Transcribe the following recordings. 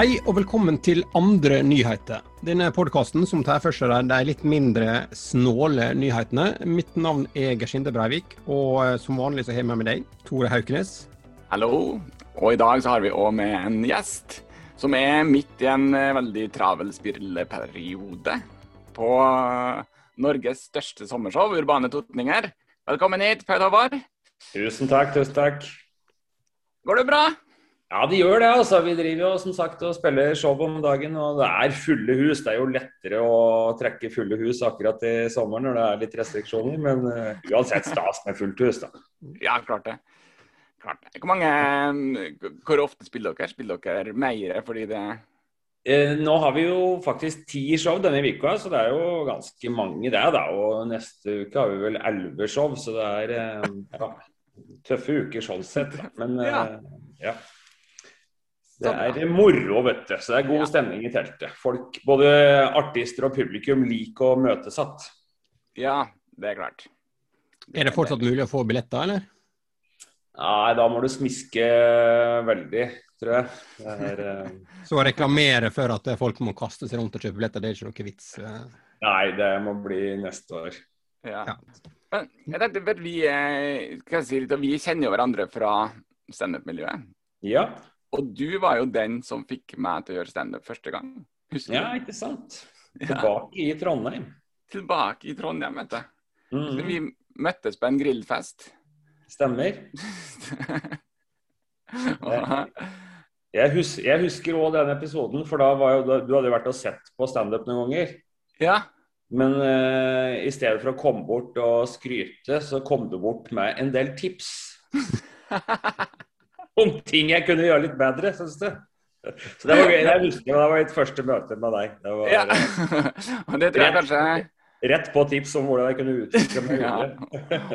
Hei og velkommen til Andre nyheter. Denne podkasten som tar for seg de litt mindre snåle nyhetene. Mitt navn er Gersinde Breivik, og eh, som vanlig så har vi med deg, Tore Haukenes. Hallo. Og i dag så har vi òg med en gjest som er midt i en eh, veldig travel spirleperiode på eh, Norges største sommershow, Urbane Totninger. Velkommen hit, Paul Håvard. Tusen takk, tusen takk. Går det bra? Ja, de gjør det. altså. Vi driver jo som sagt og spiller show om dagen, og det er fulle hus. Det er jo lettere å trekke fulle hus akkurat i sommeren når det er litt restriksjoner, men uh, uansett stas med fullt hus, da. Ja, klart det. Klart det. Hvor, mange, hvor ofte spiller dere? Spiller dere mer fordi det eh, Nå har vi jo faktisk ti show denne uka, så det er jo ganske mange det. da, Og neste uke har vi vel elleve show, så det er eh, ja, tøffe uker sånn sett. Men eh, ja. Det er moro, vet du. Så det er god stemning i teltet. Folk, både artister og publikum liker å møtes igjen. Ja, det er klart. Er det fortsatt mulig å få billetter, eller? Nei, da må du smiske veldig, tror jeg. Er, uh... Så å reklamere for at folk må kaste seg rundt og kjøpe billetter, det er ikke noe vits? Uh... Nei, det må bli neste år. Ja. ja. Men jeg tenkte, vi, si litt, vi kjenner jo hverandre fra standup-miljøet. Ja. Og du var jo den som fikk meg til å gjøre standup første gang. Husker du? Ja, ikke sant. Tilbake ja. i Trondheim. Tilbake i Trondheim, vet du. Mm -hmm. Vi møttes på en grillfest. Stemmer. jeg, hus jeg, husker òg den episoden, for da var jo, du hadde jo vært og sett på standup noen ganger. Ja. Men uh, i stedet for å komme bort og skryte, så kom du bort med en del tips. om ting jeg kunne gjøre litt bedre, syns du. Så det var gøy. Jeg husker det var mitt første møte med deg. Det var, ja. Det tror jeg kanskje Rett på tips om hvordan jeg kunne utvikle meg Ja.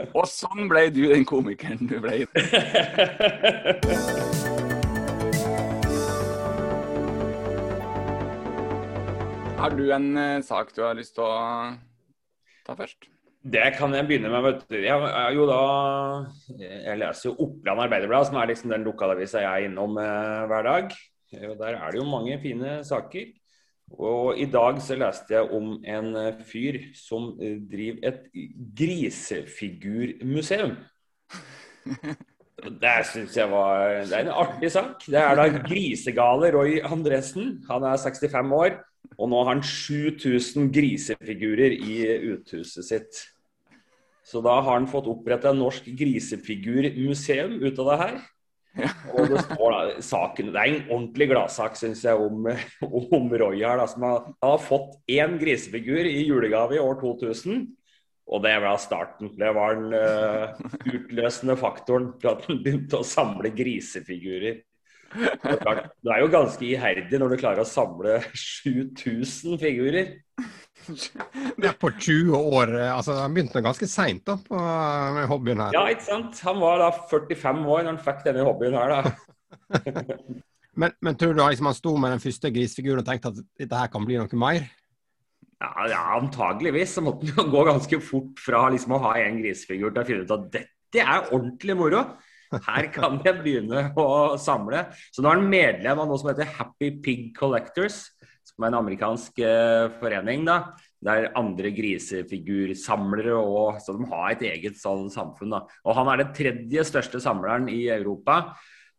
Og sånn ble du den komikeren du ble. Har du en uh, sak du har lyst til å ta først? Det kan jeg begynne med. vet du. Jeg, jo da, jeg leser jo Oppland Arbeiderblad, som er liksom den lokalavisa jeg er innom eh, hver dag. Og Der er det jo mange fine saker. Og I dag så leste jeg om en eh, fyr som driver et grisefigurmuseum. Det syns jeg var Det er en artig sak. Det er da grisegale Roy Andresen. Han er 65 år, og nå har han 7000 grisefigurer i uthuset sitt. Så da har han fått oppretta Norsk grisefigurmuseum ut av det her. Og det står da, saken, det er en ordentlig gladsak, syns jeg, om, om, Roy her. Da, som har, har fått én grisefigur i julegave i år 2000. Og det var starten. Det var den uh, utløsende faktoren til at han begynte å samle grisefigurer. Du er jo ganske iherdig når du klarer å samle 7000 figurer. Det er på 20 år. altså Han begynte ganske seint med hobbyen her. Ja, ikke sant. Han var da 45 år når han fikk denne hobbyen her, da. men, men, tror du liksom han sto med den første grisfiguren og tenkte at dette her kan bli noe mer? Ja, ja antageligvis. Så måtte han gå ganske fort fra liksom, å ha en grisefigur til å finne ut at dette er ordentlig moro. Her kan jeg begynne å samle. Så nå er han medlem av noe som heter Happy Pig Collectors som er en amerikansk uh, forening. da, der andre grisefigursamlere og Så de har et eget sånn samfunn. da. Og han er den tredje største samleren i Europa.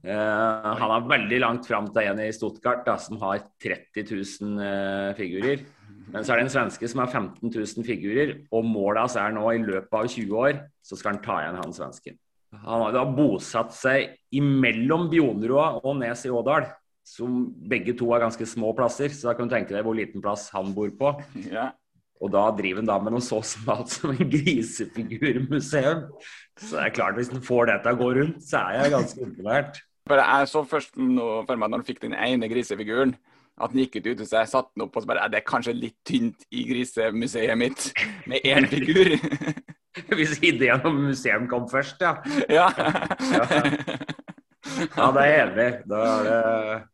Uh, han er veldig langt fram til en i Stuttgart da, som har 30 000 uh, figurer. Men så er det en svenske som har 15 000 figurer, og målet hans er nå i løpet av 20 år så skal han ta igjen han svensken. Han har da bosatt seg imellom Bjoneroa og Nes i Ådal som begge to har ganske små plasser, så da kan du tenke deg hvor liten plass han bor på. Ja. Og da driver han da med noe så smalt som en grisefigurmuseum. Så det er klart, hvis han får det til å gå rundt, så er jeg ganske imponert. Jeg så først for meg når han fikk den ene grisefiguren, at han gikk ut ute, så jeg satte den opp og så bare Det er kanskje litt tynt i grisemuseet mitt med én figur. hvis ideen om museum kom først, ja. Ja, ja. ja det er jeg enig i. Da er det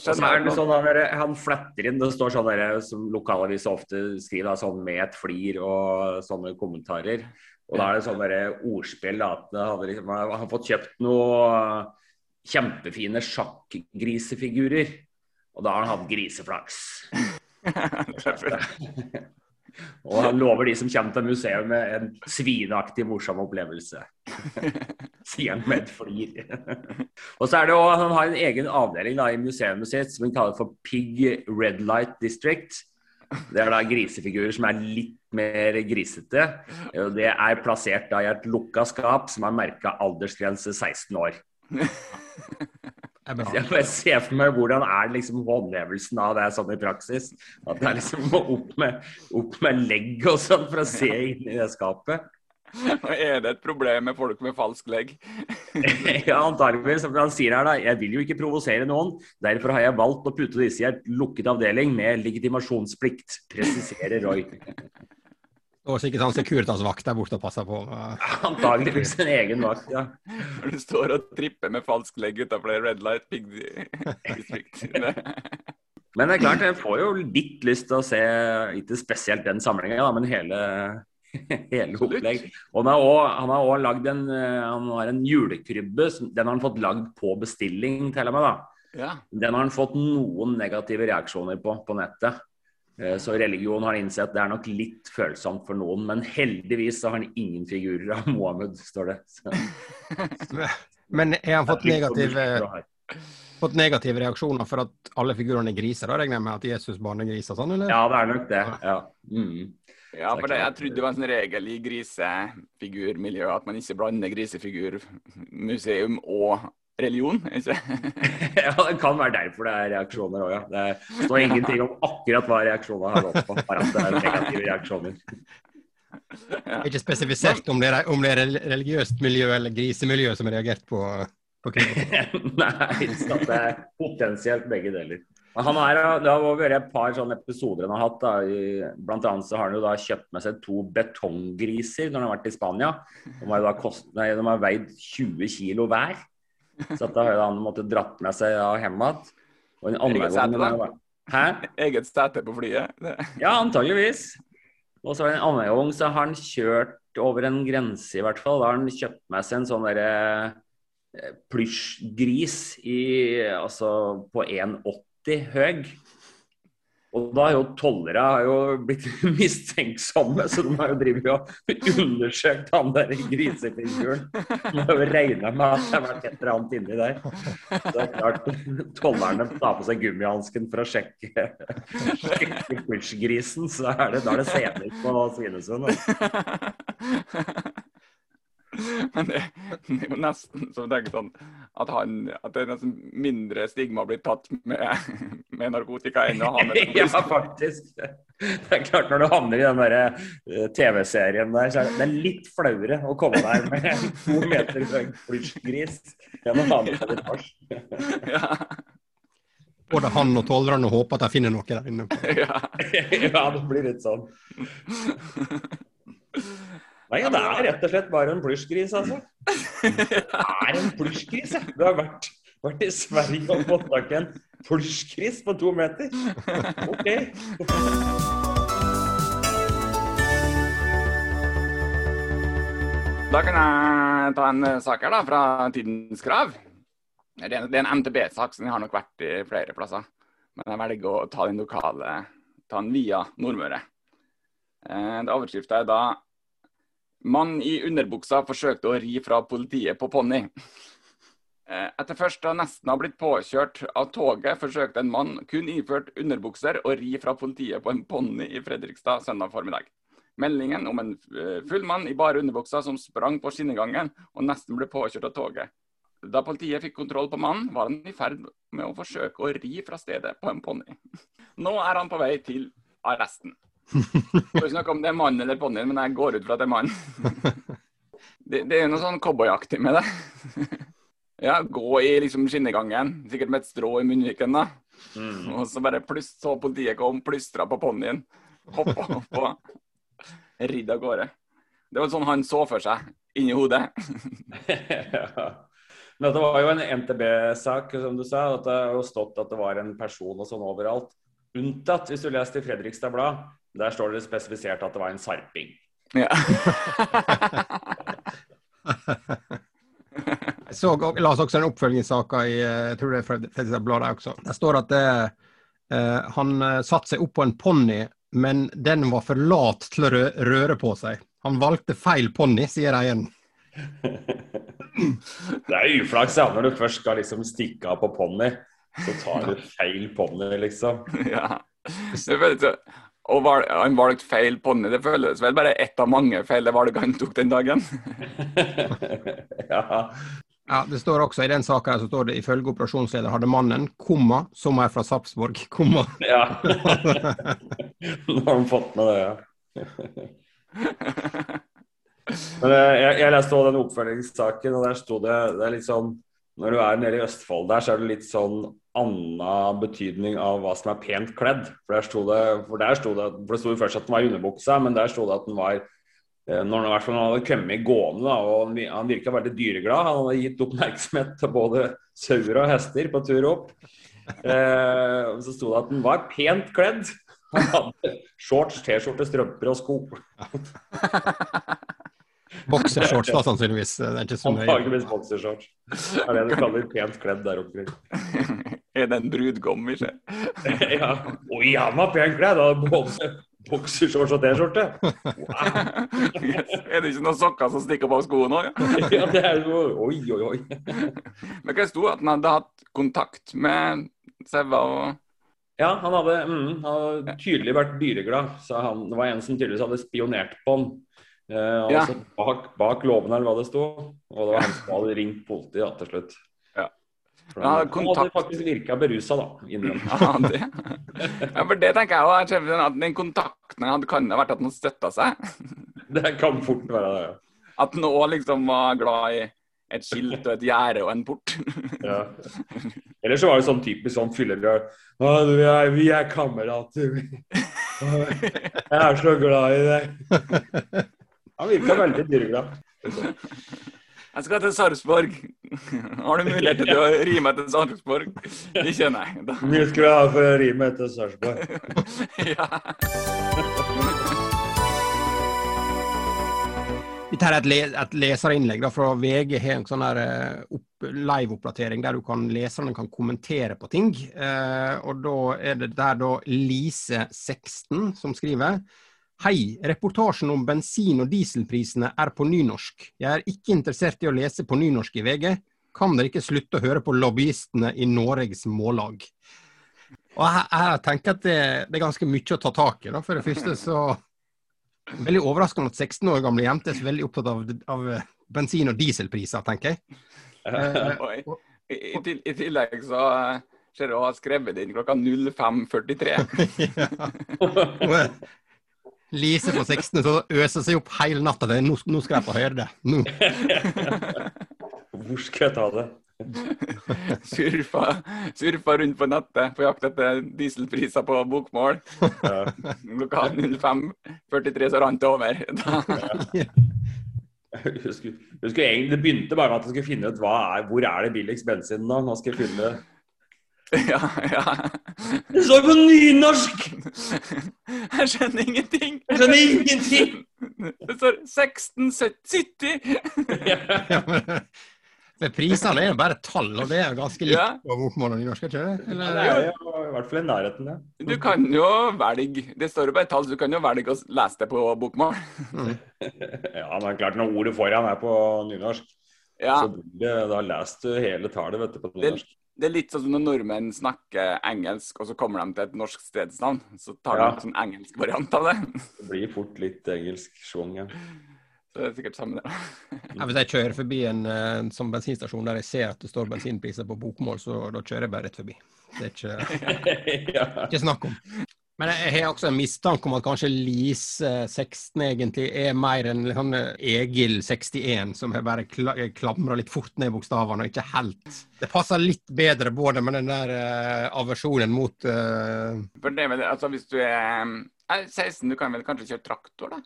så er det sånn, han, han fletter inn, det står sånn der, som lokalaviser ofte skriver, sånn med et flir og sånne kommentarer. Og da er det sånn ordspill da, at han liksom, har fått kjøpt noen kjempefine sjakkgrisefigurer. Og da har han hatt griseflaks. og han lover de som kommer til museet med en svineaktig morsom opplevelse. Sier han med et flir. og så er det også, Han har en egen avdeling da, i museet sitt som han kaller for Pig Red Light District. Det er da grisefigurer som er litt mer grisete. Det er plassert da i et lukka skap som er merka aldersgrense 16 år. Jeg bare ser for meg hvordan er liksom håndhevelsen av det sånn i praksis. At det er liksom opp med, opp med legg og sånn for å se inn i det skapet. Er det et problem med folk med falsk legg. ja, antageligvis. Som han sier her, da. Jeg vil jo ikke provosere noen. Derfor har jeg valgt å putte disse i et lukket avdeling med legitimasjonsplikt, presiserer Roy. Og sikkert han Securitas-vakt der borte og passer på. Antageligvis en egen vakt, ja. Når du står og tripper med falsk legg utenfor Red Light Pig District. men det er klart, jeg får jo litt lyst til å se, ikke spesielt den samlinga, men hele, hele opplegg. Og han har òg lagd en, han har en julekrybbe. Den har han fått lagd på bestilling, til og med. da. Ja. Den har han fått noen negative reaksjoner på på nettet. Eh, så religion har han innsett det er nok litt følsomt for noen, men heldigvis så har han ingen figurer av Mohammed, står det. men har han fått negative, fått negative reaksjoner for at alle figurene er griser? Da regner jeg med at Jesus barn er griser sånn, eller? Ja, det er nok det. Ja, mm. ja for det, jeg trodde det var en sånn regel i grisefigurmiljøet at man ikke blander grisefigurmuseum og religion. Ikke? ja, det kan være derfor det er reaksjoner òg, ja. Det står ingenting om akkurat hva reaksjonene har gått på, bare at det er negative reaksjoner. Ja. Ikke spesifisert om det, er, om det er religiøst miljø eller grisemiljø som har reagert på, på Nei, så det er potensielt begge deler. Han er, det har vært et par sånne episoder han har hatt. Da. Blant annet så har han jo da kjøpt med seg to betonggriser når han har vært i Spania. De har, kost, nei, de har veid 20 kilo hver. Så da har han måttet dratt med seg av hjem igjen. Og en annen gang Hæ? Eget sete på flyet? ja, antageligvis. Og så en annen gang så har han kjørt over en grense, i hvert fall. Da har han kjøpt med seg en sånn derre eh, plysjgris altså på 1,80 høy. Og da har jo tollere blitt mistenksomme, så de har jo drevet og undersøkt han der grisefiguren. De har jo regna med at det har vært et eller annet inni der. Så det er klart, tollerne tar på seg gummihansken for å sjekke, sjekke grisen så er det, da er det senere på Svinesund. Men det, det, er jo nesten så tenker sånn at, han, at det er mindre stigma å bli tatt med, med narkotika enn å ha med Ja, faktisk. Det er klart Når du havner i den der eh, TV-serien der, så er det, det er litt flauere å komme der med en to meter høy plysjgris enn å ha med seg litt hasj. Ja. Både han og tollerne håper at de finner noe der inne. Ja. ja, det blir litt sånn. Nei, ja, det er rett og slett bare en plysjgris, altså. Det er en plysjgris, ja. Du har vært, vært, i Sverige og fått tak i en plysjgris på to meter. OK. Da kan jeg ta en sak her da, fra Tidens Krav. Det er en MTB-sak som har nok vært i flere plasser. Men jeg velger å ta den lokale, ta den via Nordmøre. Eh, overskrifta er da Mann i underbuksa forsøkte å ri fra politiet på ponni. Eh, etter først å nesten ha blitt påkjørt av toget, forsøkte en mann kun iført underbukser å ri fra politiet på en ponni i Fredrikstad søndag formiddag. Meldingen om en eh, full mann i bare underbuksa som sprang på skinnegangen og nesten ble påkjørt av toget. Da politiet fikk kontroll på mannen, var han i ferd med å forsøke å ri fra stedet på en ponni. Nå er han på vei til arresten. Får snakke om det er mann eller ponni, men jeg går ut fra at det er mann. Det, det er noe sånn cowboyaktig med det. Ja, gå i liksom skinnegangen, sikkert med et strå i munnviken, da. Mm. Og så bare pluss, så politiet kom, plystra på ponnien, hoppa opp og ridd av gårde. Det var sånn han så for seg inni hodet. ja. Men det var jo en NTB-sak, som du sa. at Det har jo stått at det var en person og sånn overalt. Unntatt hvis du leste i Fredrikstad Blad. Der står det spesifisert at det var en sarping. Ja. Jeg så, la oss også en oppfølgingssak i jeg tror det er Fredrikstad Blad også. Der står at det, Eh, han eh, satte seg opp på en ponni, men den var for lat til å rø røre på seg. Han valgte feil ponni, sier eieren. Det er uflaks ja, når du først skal liksom stikke av på ponni. Så tar du feil ponni, liksom. Ja. Det føles, og valg, han valgte feil ponni. Det føles vel bare ett av mange feil valg han tok den dagen. ja. Ja, Det står også i den saka her, så står det ifølge operasjonsleder hadde mannen, komma, som er fra Sarpsborg, komma. ja. Nå har de fått med det, ja. Men eh, jeg, jeg leste også den oppfølgingssaken, og der sto det, det er litt sånn Når du er nede i Østfold der, så er det litt sånn annen betydning av hva som er pent kledd. For der sto det, for der sto det, for det sto jo først at den var i underbuksa, men der sto det at den var eh, når han, i hvert fall, han hadde kommet gående da, og han virka veldig dyreglad. Han hadde gitt oppmerksomhet til både sauer og hester på tur opp. Eh, så sto det at den var pent kledd. Han hadde shorts, T-skjorte, strømper og sko. Boksershorts, da, sannsynligvis. Det er ikke så nøye. Antakeligvis boksershorts. Det er det du kaller pent kledd der omkring. Er det en brudgom vi ser? ja. Oi, han var pent kledd! Både boksershorts og T-skjorte. Wow. Yes. Er det ikke noen sokker som stikker på skoene òg? Ja? Ja, det er jo Oi, oi, oi. Men hva sto at han hadde hatt kontakt med sauer og Ja, han hadde, mm, han hadde tydelig vært dyreglad. Så han, det var en som tydeligvis hadde spionert på han. Eh, Ja. altså bak, bak låven eller hva det sto. Og det var han som hadde ringt politiet da, til slutt. Ja. kontakt... Han, hadde faktisk virka berusa, da. Ja, det. Ja, for det tenker jeg òg. at Den kontakten han hadde, kan ha vært at han støtta seg. Det kan fort være det, ja. At han òg liksom var glad i et skilt og et gjerde og en port. Ja. Eller så var det sånn typisk sånn fyllerød. Vi, du, vi er kamerater. Jeg er så glad i deg. Han virka veldig dyreglad. Jeg skal til Sarpsborg. Har du mulighet til å ri meg til Sarpsborg? Ikke, nei. Da. Mye skulle jeg ha for å rime til Sarpsborg. Ja. Dette er et, le et leserinnlegg da, fra VG. har en sånn her eh, live-oppdatering der du kan leserne kan kommentere på ting. Eh, og da er det der da Lise16 som skriver. Hei, reportasjen om bensin- og dieselprisene er på nynorsk. Jeg er ikke interessert i å lese på nynorsk i VG. Kan dere ikke slutte å høre på lobbyistene i Norges Mållag? Og jeg, jeg tenker at det, det er ganske mye å ta tak i. da. For det første så Veldig overraskende at 16 år gamle jenter er så veldig opptatt av, av bensin- og dieselpriser, tenker jeg. Eh. I, i, til- I tillegg så eh, ser du å ha skrevet inn klokka 05.43. ja. Lise på 16 så øser seg opp hele natta. Nå, nå skal jeg få høre det. Nå. Hvor skal jeg ta det? Surfa, surfa rundt på nettet på jakt etter dieselpriser på bokmål. Klokka 05.43 så rant det over. Jeg husker, jeg husker egentlig, Det begynte bare med at jeg skulle finne ut hva er, hvor er det billigst bensin da, Nå skal jeg finne ja, ja. Det står på nynorsk! Jeg skjønner ingenting. Jeg skjønner ingenting! Det står 1670. Ja, men- For prisene er jo bare tall, og det er jo ganske likt Ja. på bokmål og nynorsk, ikke det? Ja, Eller, det er jo i hvert fall i nærheten, ja. Du kan jo velge Det står jo bare tall, så du kan jo velge å lese det på bokmål. Ja, men klart når ordet foran er på nynorsk, Ja, så blir det, da leser du hele tallet vet du, på nynorsk. det er litt sånn som når nordmenn snakker engelsk, og så kommer de til et norsk stedsnavn. Så tar de Ja. en sånn engelsk variant av det. Det blir fort litt engelsk schwung, ja. Så det er sikkert samme det. ja, hvis jeg kjører forbi en, en sånn bensinstasjon der jeg ser at det står bensinpriser på bokmål, så da kjører jeg bare rett forbi. Det er ikke, ja. ikke snakk om. Men jeg har også en mistanke om at kanskje Lise 16 egentlig er mer enn sånn Egil 61, som har bare kla klamra litt fort ned bokstavene og ikke helt Det passer litt bedre både med den der uh, aversjonen mot uh... For det altså hvis du er er 16, du kan vel kanskje kjøre traktor, da?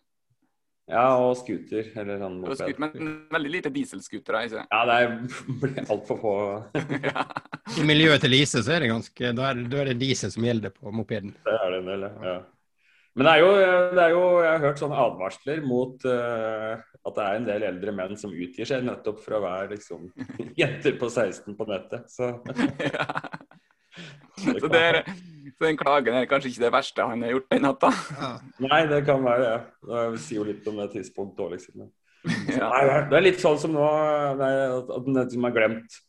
Ja, og scooter, eller sånn moped. skuter, men veldig lite dieselscootere, ikke Ja, det blir altfor få. ja. I miljøet til Lise så er det ganske Da er, da er det diesel som gjelder på mopeden. Det er det en del, ja. Men det er, jo, det er jo Jeg har hørt sånne advarsler mot uh, at det er en del eldre menn som utgir seg nettopp for å være liksom jenter på 16 på nettet. Så Ja. Så det er, Så den klagen er kanskje ikke det verste han har gjort den natta. Ja. Nei, det kan være det. Det sier jo litt om det tidspunktet òg, liksom. Ja. Nei, det er litt sånn som nå, nei, at at den som har glemt.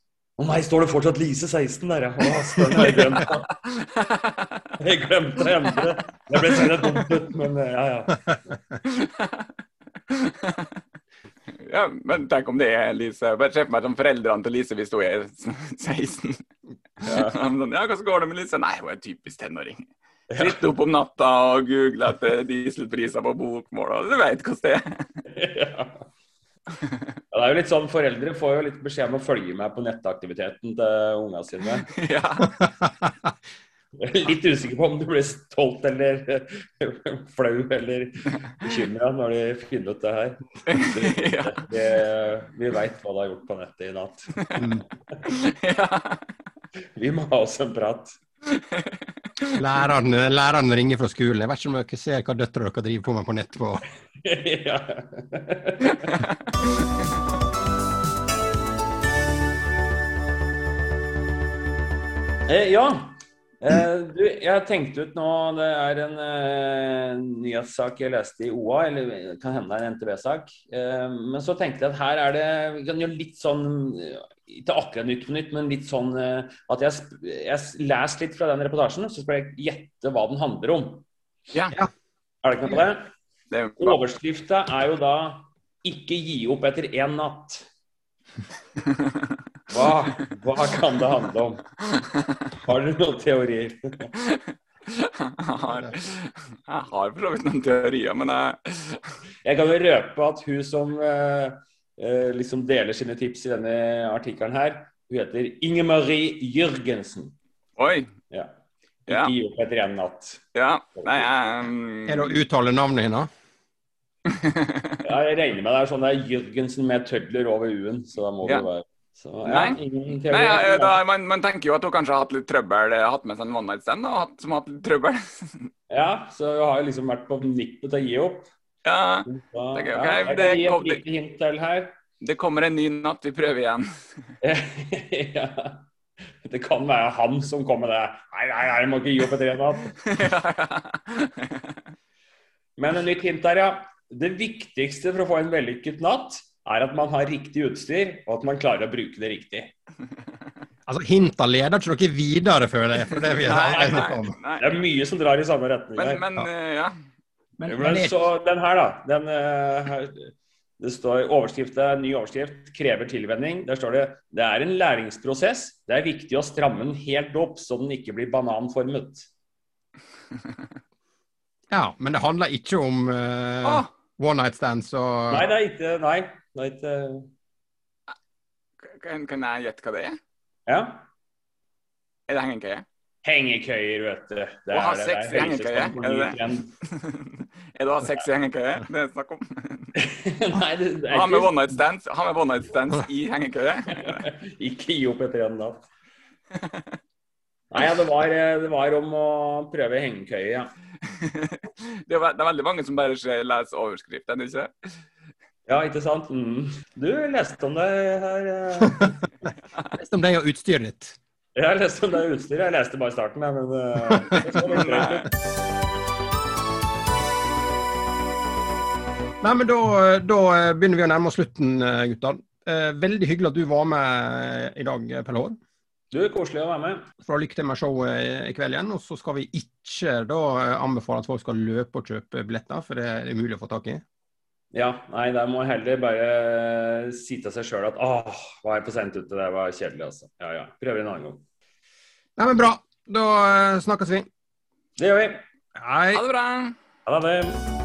Å nei, står det fortsatt Lise 16 der, ja? Å, søren, har jeg glemt det. Jeg glemte å endre. Det ble sånn dumt ut, men eh, ja, ja. Ja, men tenk om det er Lise. Bare se for meg som foreldrene til Lise hvis hun er 16. Ja. Sånn, ja, hvordan går det med Lise? Nei, hun er typisk tenåring. Sitter opp om natta og googler etter dieselpriser på bokmål, og du vet hvordan det er. ja. Ja, det er jo litt sånn, Foreldre får jo litt beskjed om å følge med på nettaktiviteten til ungene sine. Ja. Litt usikker på om du blir stolt eller flau eller bekymra når de finner ut det her. Det, vi veit hva du har gjort på nettet i natt. Ja. Vi må ha oss en prat. Læreren, læreren ringer fra skolen. Jeg vet ikke om dere ser hva døtrene dere driver på med på nett. på. ja. Eh, ja. Eh, du, jeg tenkte ut nå Det er en eh, nyhetssak jeg leste i OA, eller kan hende det er en NTB-sak. Eh, men så tenkte jeg at her er det Vi kan gjøre litt sånn eh, Ikke akkurat Nytt på nytt, men litt sånn eh, at jeg, jeg leser litt fra den reportasjen, så skal jeg gjette hva den handler om. ja. Er det ikke noe på det? Det er. Overskrifta er jo da 'Ikke gi opp etter én natt'. Hva, hva kan det handle om? Har dere noen teorier? Jeg har, jeg har for så vidt noen teorier, men jeg Jeg kan jo røpe at hun som eh, eh, liksom deler sine tips i denne artikkelen her, hun heter Inger Marie Jørgensen. Oi. Ja. Ja. Ikke gi opp etter én natt. Ja. Nei, jeg Er det å uttale navnet hennes? Ja, jeg regner med det er sånn det er Jørgensen med tødler over u-en, så da må det Ja. jo være så, ja, Nei. Nei, ja, da, man, man tenker jo at hun kanskje har hatt litt trøbbel, eh, hatt med seg en one night stand og hatt, som har hatt litt trøbbel. Ja, så hun har jo liksom vært på nippet til å gi opp. Ja, så, Det er ja, jeg det kan gi et lite hint til her. det kommer en ny natt, vi prøver igjen. ja. Det kan være han som kommer med det. Nei, nei, nei, må ikke gi opp etter en natt. Men et nytt hint der, ja. Det viktigste for å få en vellykket natt, er at man har riktig utstyr, og at man klarer å bruke det riktig. Altså, Hinta leder ikke dere videre, føler jeg. For det vi Nei, nei, nei. Det er mye som drar i samme retning. Men, her. men eh, ja. Men, Men men, så den her, da. Den, eh, her, det står overskrift, det er ny overskrift. 'Krever tilvenning'. Der står det 'Det er en læringsprosess. Det er viktig å stramme den helt opp, så den ikke blir bananformet'. ja, men det handler ikke om uh, ah. one night stands og Nei, det er ikke Nei. Det er ikke kan, kan jeg gjette hva det er? Ja. Er det hengekøye? Hengekøyer, vet du. Det Å ha sex i Det hengekøye, er det det? er det å ha sex i hengekøye det er snakk om? Nei, det, det er Ha med one night stands, ha med one night stands i hengekøye? Ikke gi opp etter en natt. Nei, ja, det var, det var om å prøve hengekøye, ja. Det er, veldig mange som bare ser- leser overskriften, ikke? Ja, ikke sant? Mm. Du leste om det her. Jeg leste om deg og utstyret ditt. Jeg leste om det utstyret. Jeg leste bare starten, jeg, men uh, det så litt drøyt. Nei, men da, da begynner vi å nærme oss slutten, gutta. Eh, Veldig hyggelig at du var med i dag, Pelle Hår. Du, koselig å være med. For lykke til med showet i kveld igjen. Og så skal vi ikke da eh, anbefale at folk skal løpe og kjøpe billetter, for det er umulig å få tak i. Ja, nei, der må jeg heller bare si til seg sjøl at åh, var jeg for sent ute, det var kjedelig, altså. Ja ja, prøver en annen gang. Nei, men bra. Da eh, snakkes vi. Det gjør vi. Hei. Ha det bra! Ha det.